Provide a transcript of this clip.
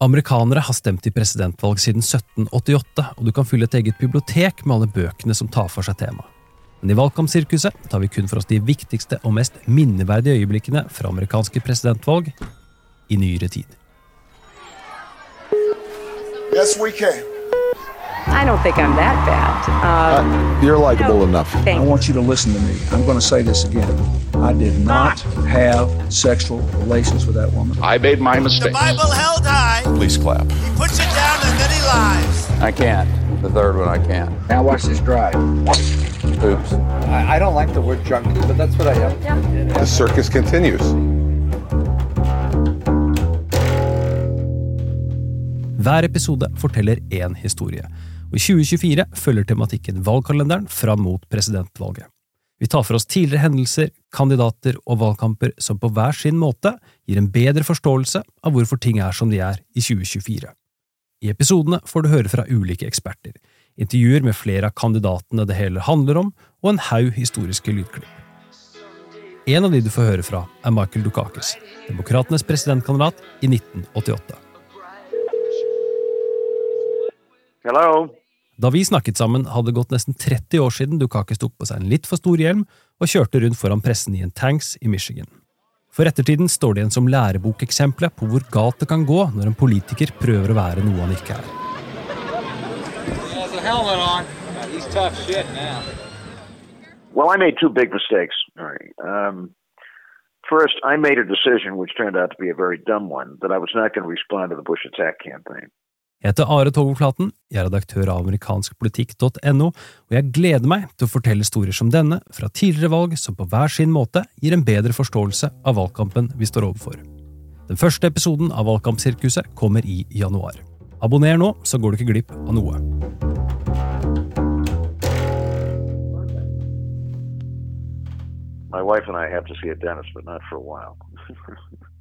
Amerikanere har stemt i presidentvalg siden 1788, og du kan fylle et eget bibliotek med alle bøkene som tar for seg temaet. Men i valgkampsirkuset tar vi kun for oss de viktigste og mest minneverdige øyeblikkene fra amerikanske presidentvalg i nyere tid. Yes, we can. I don't think I'm that bad. Um, Uh, you're likable enough. I want you to listen to me. I'm going to say this again. I did not have sexual relations with that woman. I made my mistake. The. Bible held high. Please clap. He puts it down and then he lies. I can't. The third one I can't. Now watch this drive. Oops. I, I don't like the word junkie, but that's what I am. The circus continues. Hver episode forteller én historie, og i 2024 følger tematikken valgkalenderen fram mot presidentvalget. Vi tar for oss tidligere hendelser, kandidater og valgkamper som på hver sin måte gir en bedre forståelse av hvorfor ting er som de er i 2024. I episodene får du høre fra ulike eksperter, intervjuer med flere av kandidatene det hele handler om, og en haug historiske lydklipp. En av de du får høre fra, er Michael Dukakis, demokratenes presidentkandidat i 1988. Hello. Da vi snakket sammen, hadde det gått nesten 30 år siden Dukakis tok på seg en litt for stor hjelm og kjørte rundt foran pressen i en tanks i Michigan. For ettertiden står det igjen som lærebokeksempelet på hvor galt det kan gå når en politiker prøver å være noe han ikke er. Well, I made two big mistakes. Um, first, I made a decision which turned out to be a very dumb one that I was not going to respond to the Bush attack campaign. Jeg heter Are Togoflaten, jeg er redaktør av amerikanskpolitikk.no, og jeg gleder meg til å fortelle historier som denne fra tidligere valg som på hver sin måte gir en bedre forståelse av valgkampen vi står overfor. Den første episoden av Valgkampsirkuset kommer i januar. Abonner nå, så går du ikke glipp av noe. My wife and I have to see a dentist, but not for a while.